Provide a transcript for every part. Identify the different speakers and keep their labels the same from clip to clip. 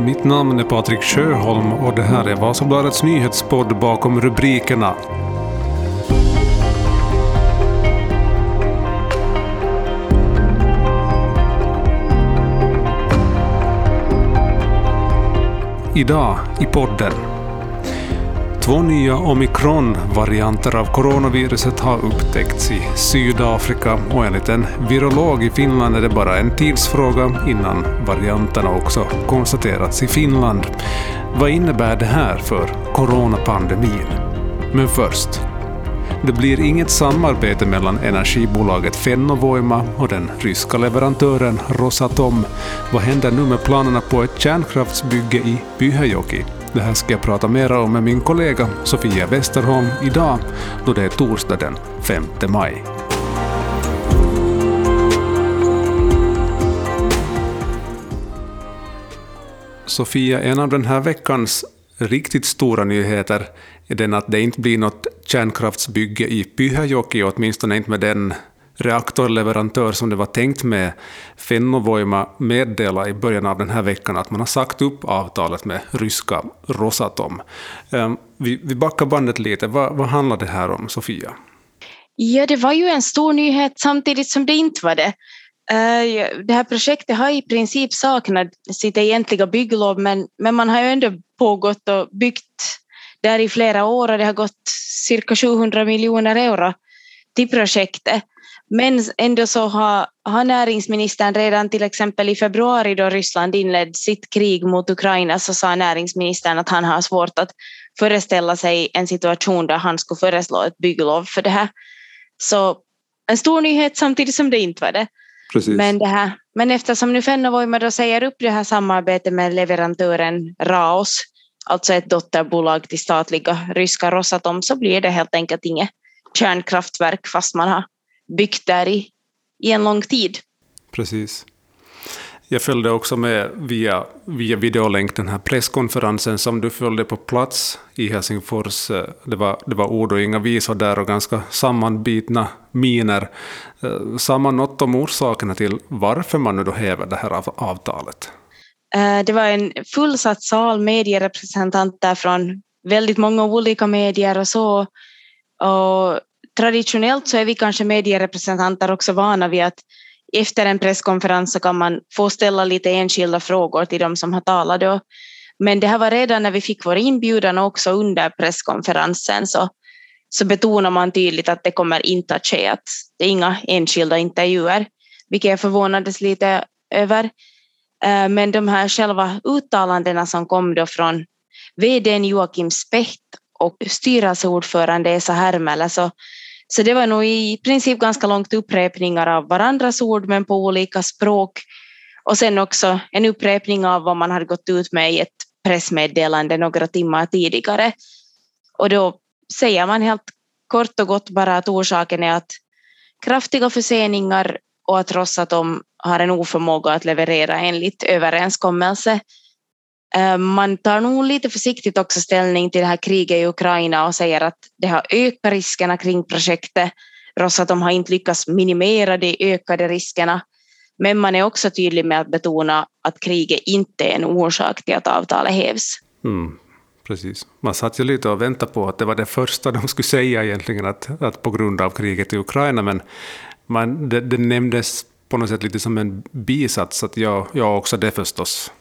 Speaker 1: Mitt namn är Patrik Sjöholm och det här är Vasabladets nyhetspodd bakom rubrikerna. Idag i podden. Två nya omikron-varianter av coronaviruset har upptäckts i Sydafrika och enligt en virolog i Finland är det bara en tidsfråga innan varianterna också konstaterats i Finland. Vad innebär det här för coronapandemin? Men först. Det blir inget samarbete mellan energibolaget Fennovoima och den ryska leverantören Rosatom. Vad händer nu med planerna på ett kärnkraftsbygge i Pyhäjoki? Det här ska jag prata mer om med min kollega Sofia Westerholm idag, då det är torsdag den 5 maj. Sofia, en av den här veckans riktigt stora nyheter är den att det inte blir något kärnkraftsbygge i Pyhäjoki, åtminstone inte med den reaktorleverantör som det var tänkt med. Fennovoima meddela i början av den här veckan att man har sagt upp avtalet med ryska Rosatom. Ehm, vi, vi backar bandet lite. Vad, vad handlar det här om, Sofia?
Speaker 2: Ja, det var ju en stor nyhet samtidigt som det inte var det. Ehm, det här projektet har i princip saknat sitt egentliga bygglov men, men man har ju ändå pågått och byggt där i flera år och det har gått cirka 700 miljoner euro till projektet. Men ändå så har, har näringsministern redan till exempel i februari då Ryssland inledde sitt krig mot Ukraina så sa näringsministern att han har svårt att föreställa sig en situation där han skulle föreslå ett bygglov för det här. Så en stor nyhet samtidigt som det inte var det.
Speaker 1: Precis.
Speaker 2: Men, det här, men eftersom nu Fennovoima då säger upp det här samarbetet med leverantören Raos, alltså ett dotterbolag till statliga ryska Rosatom, så blir det helt enkelt inget kärnkraftverk fast man har byggt där i, i en lång tid.
Speaker 1: Precis. Jag följde också med via, via videolänk den här presskonferensen som du följde på plats i Helsingfors. Det var, det var ord och inga visor där och ganska sammanbitna miner. Sa man något om orsakerna till varför man nu då häver det här avtalet?
Speaker 2: Eh, det var en fullsatt sal medierepresentanter från väldigt många olika medier och så. Och traditionellt så är vi kanske medierepresentanter också vana vid att efter en presskonferens så kan man få ställa lite enskilda frågor till de som har talat då. Men det här var redan när vi fick vår inbjudan och också under presskonferensen så, så betonar man tydligt att det kommer inte att ske, att det är inga enskilda intervjuer, vilket jag förvånades lite över. Eh, men de här själva uttalandena som kom då från vdn Joakim Specht och styrelseordförande Esa Hermele så så det var nog i princip ganska långt upprepningar av varandras ord men på olika språk. Och sen också en upprepning av vad man hade gått ut med i ett pressmeddelande några timmar tidigare. Och då säger man helt kort och gott bara att orsaken är att kraftiga förseningar och att Rosatom har en oförmåga att leverera enligt överenskommelse. Eh, man tar nog lite försiktigt också ställning till det här kriget i Ukraina och säger att det har ökat riskerna kring projektet. Rosatom har inte lyckats minimera de ökade riskerna. Men man är också tydlig med att betona att kriget inte är en orsak till att avtalet hävs.
Speaker 1: Mm, precis. Man satt ju lite och väntade på att det var det första de skulle säga egentligen, att, att på grund av kriget i Ukraina, men man, det, det nämndes på något sätt lite som en bisats, att jag, jag också det förstås.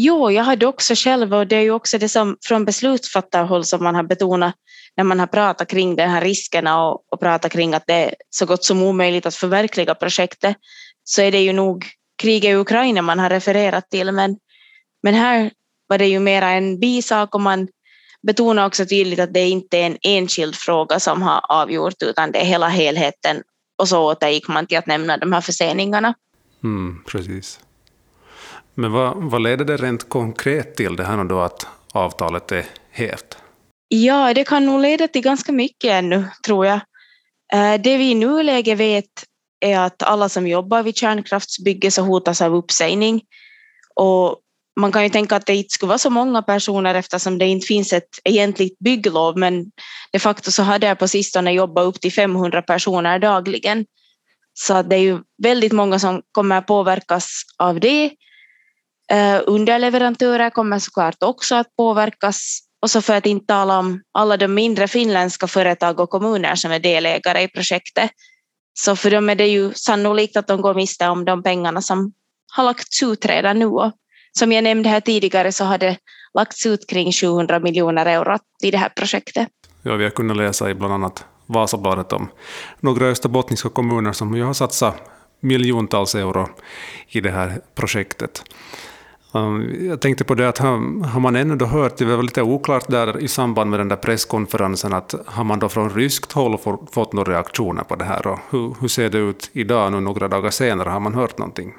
Speaker 2: Jo, jag hade också själv och det är ju också det som från beslutsfattarhåll som man har betonat när man har pratat kring de här riskerna och, och pratat kring att det är så gott som omöjligt att förverkliga projektet så är det ju nog kriget i Ukraina man har refererat till men, men här var det ju mera en bisak och man betonar också tydligt att det inte är en enskild fråga som har avgjort utan det är hela helheten och så återgick man till att nämna de här förseningarna.
Speaker 1: Mm, precis. Men vad, vad leder det rent konkret till det här då att avtalet är hävt?
Speaker 2: Ja, det kan nog leda till ganska mycket ännu, tror jag. Eh, det vi i nuläget vet är att alla som jobbar vid kärnkraftsbygge så hotas av uppsägning. Och man kan ju tänka att det inte skulle vara så många personer eftersom det inte finns ett egentligt bygglov, men de facto så har det på sistone jobbat upp till 500 personer dagligen. Så det är ju väldigt många som kommer påverkas av det. Eh, underleverantörer kommer såklart också att påverkas och så för att inte tala om alla de mindre finländska företag och kommuner som är delägare i projektet. Så för dem är det ju sannolikt att de går miste om de pengarna som har lagts ut redan nu. Och som jag nämnde här tidigare så har det lagts ut kring 700 miljoner euro i det här projektet.
Speaker 1: Ja, vi har kunnat läsa i bland annat Vasabladet om några österbottniska kommuner som ju har satsat miljontals euro i det här projektet. Um, jag tänkte på det att har, har man ännu då hört, det var lite oklart där i samband med den där presskonferensen, att har man då från ryskt håll fått några reaktioner på det här? Och hur, hur ser det ut idag, nu några dagar senare? Har man hört någonting?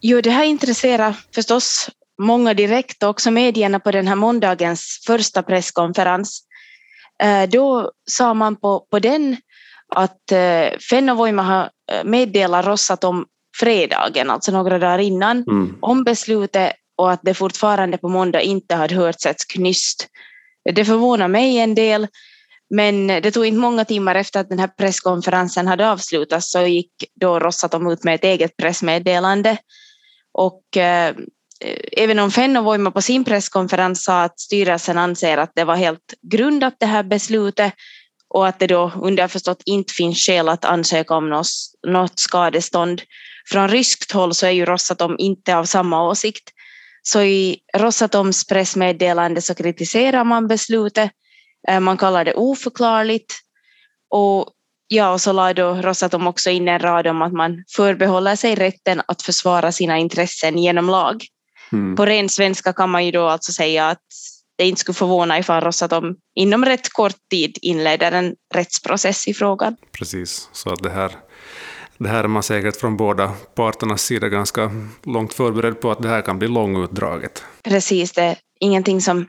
Speaker 2: Jo, det här intresserar förstås många direkt och också medierna på den här måndagens första presskonferens. Eh, då sa man på, på den att eh, Fennovoima har eh, meddelat Rosatom fredagen, alltså några dagar innan, mm. om beslutet och att det fortfarande på måndag inte hade hörts ett knyst. Det förvånar mig en del, men det tog inte många timmar efter att den här presskonferensen hade avslutats så gick då Rosatom ut med ett eget pressmeddelande. Och eh, även om Fennovoima på sin presskonferens sa att styrelsen anser att det var helt grundat det här beslutet och att det då underförstått inte finns skäl att ansöka om något, något skadestånd. Från ryskt håll så är ju Rosatom inte av samma åsikt. Så i Rosatoms pressmeddelande så kritiserar man beslutet. Eh, man kallar det oförklarligt. Och ja, och så la då Rosatom också in en rad om att man förbehåller sig rätten att försvara sina intressen genom lag. Mm. På ren svenska kan man ju då alltså säga att det inte skulle förvåna ifall Rosatom inom rätt kort tid inleder en rättsprocess i frågan.
Speaker 1: Precis, så att det här, det här är man säkert från båda parternas sida ganska långt förberedd på att det här kan bli långutdraget.
Speaker 2: Precis, det är ingenting som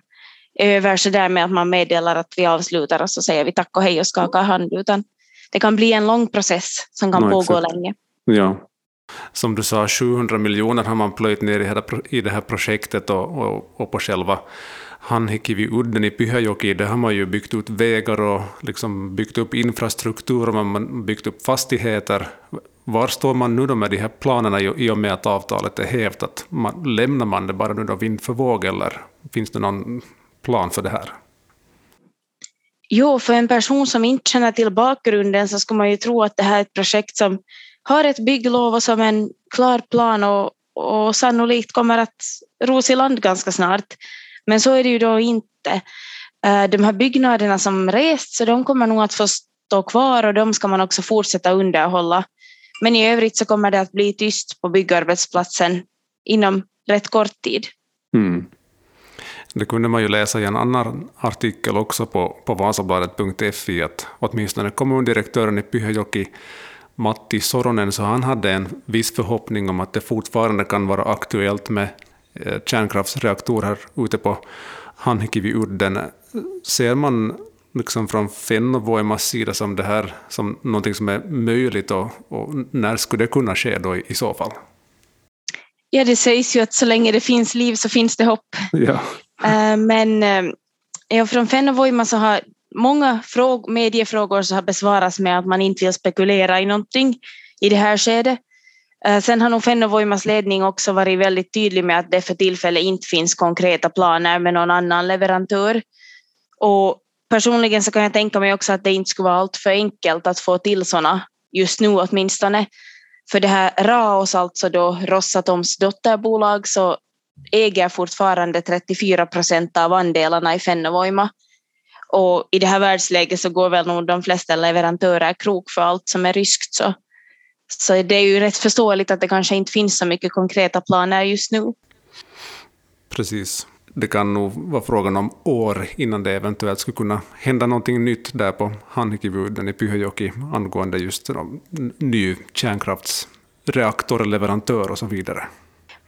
Speaker 2: är över så där med att man meddelar att vi avslutar och så säger vi tack och hej och skakar hand, utan det kan bli en lång process som kan no, pågå exakt. länge.
Speaker 1: Ja. Som du sa, 700 miljoner har man plöjt ner i det här projektet och, och, och på själva Hanhikivi-udden i Pyhäjoki, där har man ju byggt ut vägar och liksom byggt upp infrastruktur och man har byggt upp fastigheter. Var står man nu då med de här planerna i och med att avtalet är hävt? Att man, lämnar man det bara nu då vind för våg eller finns det någon plan för det här?
Speaker 2: Jo, för en person som inte känner till bakgrunden så skulle man ju tro att det här är ett projekt som har ett bygglov och som en klar plan och, och sannolikt kommer att ros i land ganska snart. Men så är det ju då inte. Eh, de här byggnaderna som rest, så de kommer nog att få stå kvar och de ska man också fortsätta underhålla. Men i övrigt så kommer det att bli tyst på byggarbetsplatsen inom rätt kort tid. Mm.
Speaker 1: Det kunde man ju läsa i en annan artikel också på, på Vasabladet.fi att åtminstone kommundirektören i Pyhäjoki Matti Soronen, så han hade en viss förhoppning om att det fortfarande kan vara aktuellt med kärnkraftsreaktorer ute på Hanhikivi-udden. Ser man liksom från Fennovoimas sida som det här som någonting som är möjligt och, och, när skulle det kunna ske då i, i, så fall?
Speaker 2: Ja, det sägs ju att så länge det finns liv så finns det hopp.
Speaker 1: Ja.
Speaker 2: Eh, men eh, ja, från Fennovoima så har många fråg, mediefrågor så har besvarats med att man inte vill spekulera i någonting i det här skedet. Eh, sen har nog Fennovoimas ledning också varit väldigt tydlig med att det för tillfället inte finns konkreta planer med någon annan leverantör. Och personligen så kan jag tänka mig också att det inte skulle vara allt för enkelt att få till sådana, just nu åtminstone. För det här Raos, alltså då Rosatoms dotterbolag, så äger fortfarande 34 procent av andelarna i Fennovoima. Och i det här världsläget så går väl nog de flesta leverantörer krok för allt som är ryskt. Så så det är ju rätt förståeligt att det kanske inte finns så mycket konkreta planer just nu.
Speaker 1: Precis. Det kan nog vara frågan om år innan det eventuellt skulle kunna hända någonting nytt där på Hanhikivuuden i Pyhäjoki angående just ny kärnkraftsreaktorleverantör och så vidare.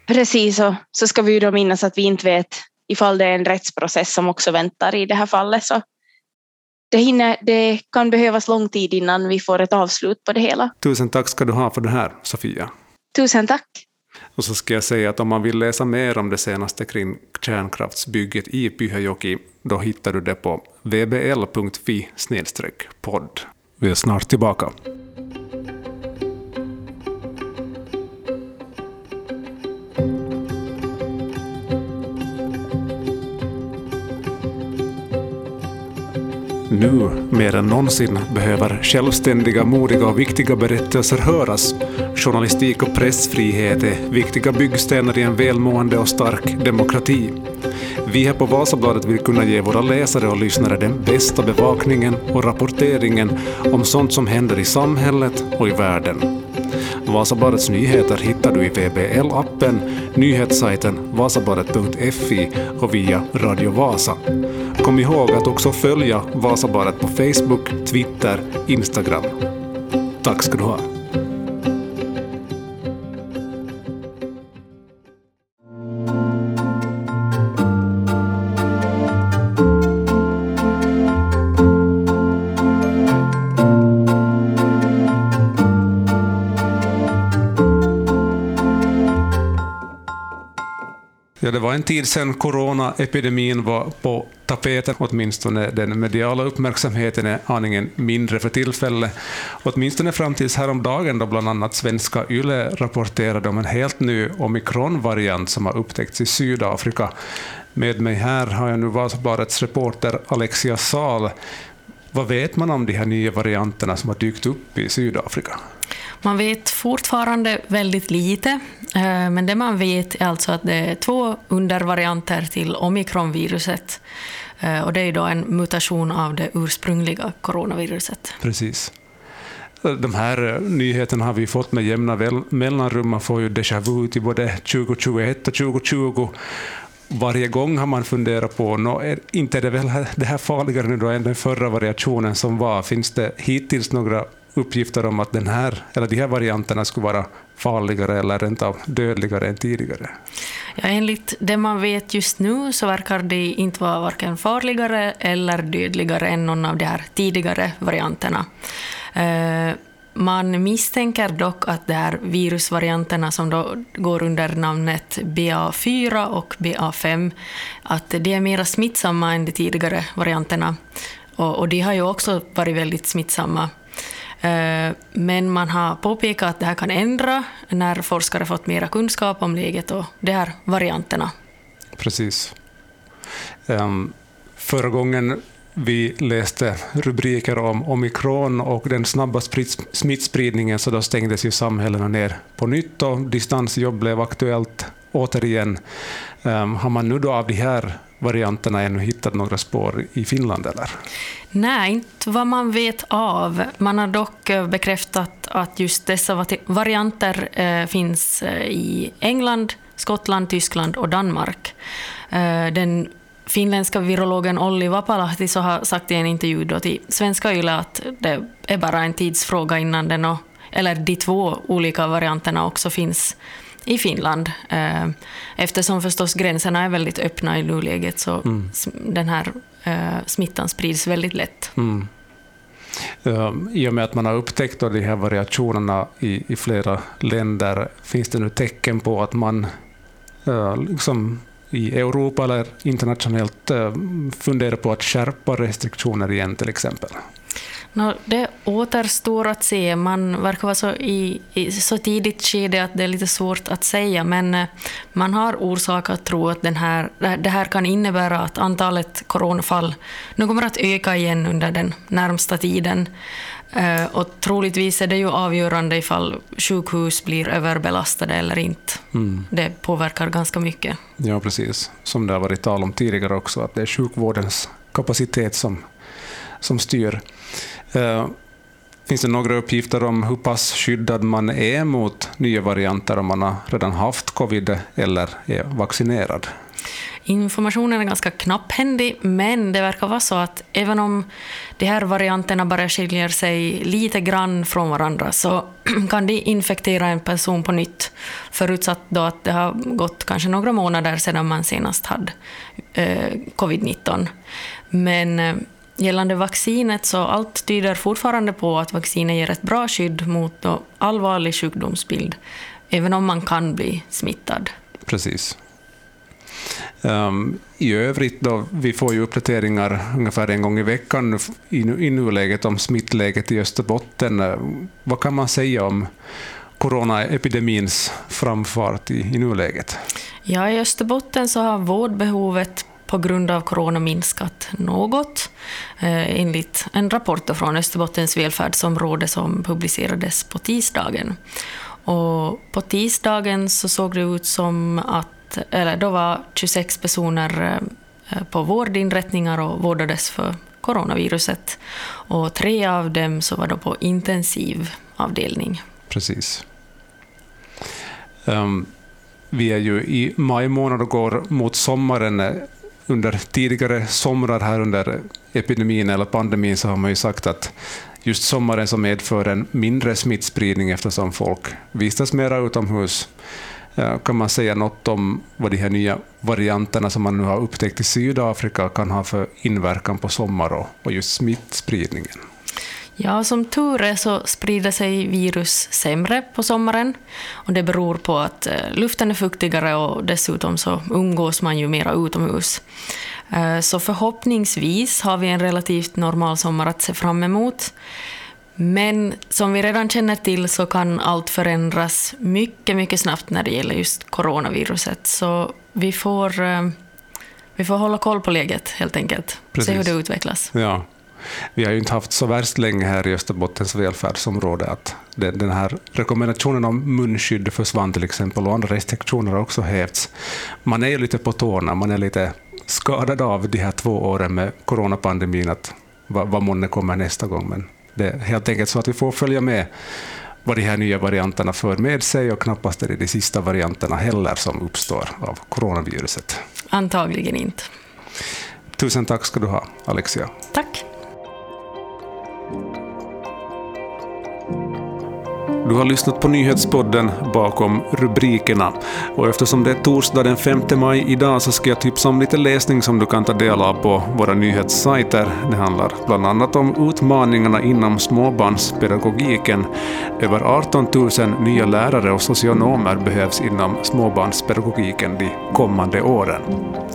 Speaker 2: Precis, och så ska vi ju då minnas att vi inte vet ifall det är en rättsprocess som också väntar i det här fallet. Så det, hinner, det kan behövas lång tid innan vi får ett avslut på det hela.
Speaker 1: Tusen tack ska du ha för det här, Sofia.
Speaker 2: Tusen tack.
Speaker 1: Och så ska jag säga att om man vill läsa mer om det senaste kring kärnkraftsbygget i Pyhäjoki, då hittar du det på vbl.fi podd. Vi är snart tillbaka. Nu mer än någonsin behöver självständiga, modiga och viktiga berättelser höras. Journalistik och pressfrihet är viktiga byggstenar i en välmående och stark demokrati. Vi här på Vasabladet vill kunna ge våra läsare och lyssnare den bästa bevakningen och rapporteringen om sånt som händer i samhället och i världen. Vasabladets nyheter hittar du i VBL-appen, nyhetssajten vasabladet.fi och via Radio Vasa. Kom ihåg att också följa Vasabadet på Facebook, Twitter, Instagram. Tack ska du ha. Var en tid sedan coronaepidemin var på tapeten, åtminstone den mediala uppmärksamheten är aningen mindre för tillfället. Åtminstone fram tills häromdagen då bland annat svenska YLE rapporterade om en helt ny omikronvariant som har upptäckts i Sydafrika. Med mig här har jag nu Vasabladets reporter Alexia Sahl. Vad vet man om de här nya varianterna som har dykt upp i Sydafrika?
Speaker 3: Man vet fortfarande väldigt lite, eh, men det man vet är alltså att det är två undervarianter till omikronviruset. Eh, och det är då en mutation av det ursprungliga coronaviruset.
Speaker 1: Precis. De här eh, nyheterna har vi fått med jämna mellanrum. Man får ju déjà vu till både 2021 och 2020. Varje gång har man funderat på, no, är inte är det väl det här farligare nu då än den förra variationen som var? Finns det hittills några uppgifter om att den här, eller de här varianterna skulle vara farligare eller rent av dödligare än tidigare?
Speaker 3: Ja, enligt det man vet just nu så verkar de inte vara varken farligare eller dödligare än någon av de här tidigare varianterna. Eh, man misstänker dock att de här virusvarianterna som då går under namnet BA4 och BA5, att de är mer smittsamma än de tidigare varianterna. Och, och de har ju också varit väldigt smittsamma. Eh, men man har påpekat att det här kan ändra när forskare fått mera kunskap om läget och de här varianterna.
Speaker 1: Precis. Ehm, förra gången vi läste rubriker om omikron och den snabba smittspridningen så då stängdes ju samhällena ner på nytt och distansjobb blev aktuellt återigen. Ehm, har man nu då av de här varianterna ännu hittat några spår i Finland? Eller?
Speaker 3: Nej, inte vad man vet av. Man har dock eh, bekräftat att just dessa varianter eh, finns eh, i England, Skottland, Tyskland och Danmark. Den finländska virologen Olli Vapalahti så har sagt i en intervju då till Svenska Yle att det är bara en tidsfråga innan den, eller de två olika varianterna också finns i Finland. Eh, eftersom förstås gränserna är väldigt öppna i nuläget så mm. den här eh, smittan sprids väldigt lätt. Mm.
Speaker 1: I och med att man har upptäckt de här variationerna i, i flera länder, finns det nu tecken på att man eh, liksom i Europa eller internationellt funderar på att skärpa restriktioner igen till exempel?
Speaker 3: No, det återstår att se. Man verkar vara så i, i så tidigt skede att det är lite svårt att säga, men eh, man har orsak att tro att den här, det här kan innebära att antalet coronafall nu kommer att öka igen under den närmsta tiden. Eh, och troligtvis är det ju avgörande ifall sjukhus blir överbelastade eller inte. Mm. Det påverkar ganska mycket.
Speaker 1: Ja, precis. Som det har varit tal om tidigare också, att det är sjukvårdens kapacitet som, som styr. Eh, finns det några uppgifter om hur pass skyddad man är mot nya varianter om man har redan haft covid eller är vaccinerad?
Speaker 3: Informationen är ganska knapphändig, men det verkar vara så att även om de här varianterna bara skiljer sig lite grann från varandra så kan de infektera en person på nytt, förutsatt då att det har gått kanske några månader sedan man senast hade eh, covid-19. Men eh, Gällande vaccinet så allt tyder fortfarande på att vaccinet ger ett bra skydd mot allvarlig sjukdomsbild, även om man kan bli smittad.
Speaker 1: Precis. Um, I övrigt, då, vi får ju uppdateringar ungefär en gång i veckan i, i nuläget om smittläget i Österbotten. Vad kan man säga om coronaepidemins framfart i, i nuläget?
Speaker 3: Ja, I Österbotten så har vårdbehovet på grund av corona minskat något, eh, enligt en rapport från Österbottens välfärdsområde som publicerades på tisdagen. Och på tisdagen så såg det ut som att, eller då var 26 personer eh, på vårdinrättningar och vårdades för coronaviruset. Och tre av dem så var då på intensivavdelning.
Speaker 1: Precis. Um, vi är ju i maj månad och går mot sommaren. Under tidigare somrar här under epidemin eller pandemin så har man ju sagt att just sommaren som medför en mindre smittspridning eftersom folk vistas mera utomhus. Eh, kan man säga något om vad de här nya varianterna som man nu har upptäckt i Sydafrika kan ha för inverkan på sommar och just smittspridningen?
Speaker 3: Ja, som tur är så sprider sig virus sämre på sommaren. Och det beror på att eh, luften är fuktigare och dessutom så umgås man ju mera utomhus. Eh, så förhoppningsvis har vi en relativt normal sommar att se fram emot. Men som vi redan känner till så kan allt förändras mycket, mycket snabbt när det gäller just coronaviruset. Så vi får, eh, vi får hålla koll på läget helt enkelt. Precis. Se hur det utvecklas.
Speaker 1: Ja. Vi har ju inte haft så värst länge här i Österbottens välfärdsområde att den här rekommendationen om munskydd försvann till exempel och andra restriktioner har också hävts. Man är ju lite på tårna, man är lite skadad av de här två åren med coronapandemin, att vad, vad månne kommer nästa gång. Men det är helt enkelt så att vi får följa med vad de här nya varianterna för med sig och knappast är det de sista varianterna heller som uppstår av coronaviruset.
Speaker 3: Antagligen inte.
Speaker 1: Tusen tack ska du ha, Alexia.
Speaker 3: Tack.
Speaker 1: Du har lyssnat på nyhetspodden bakom rubrikerna. Och eftersom det är torsdag den 5 maj idag så ska jag tipsa om lite läsning som du kan ta del av på våra nyhetssajter. Det handlar bland annat om utmaningarna inom småbarnspedagogiken. Över 18 000 nya lärare och socionomer behövs inom småbarnspedagogiken de kommande åren.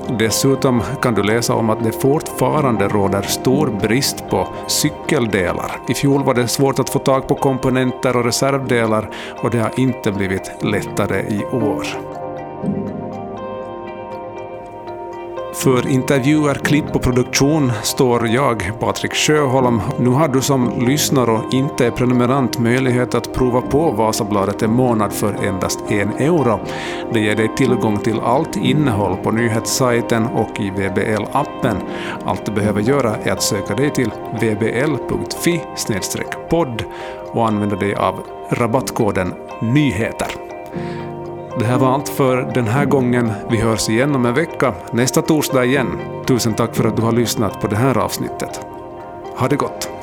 Speaker 1: Dessutom kan du läsa om att det fortfarande råder stor brist på cykeldelar. I fjol var det svårt att få tag på komponenter och reservdelar och det har inte blivit lättare i år. För intervjuer, klipp och produktion står jag, Patrik Sjöholm. Nu har du som lyssnar och inte är prenumerant möjlighet att prova på Vasabladet en månad för endast en euro. Det ger dig tillgång till allt innehåll på nyhetssajten och i VBL-appen. Allt du behöver göra är att söka dig till vbl.fi podd och använda dig av rabattkoden NYHETER. Det här var allt för den här gången. Vi hörs igen om en vecka, nästa torsdag igen. Tusen tack för att du har lyssnat på det här avsnittet. Ha det gott!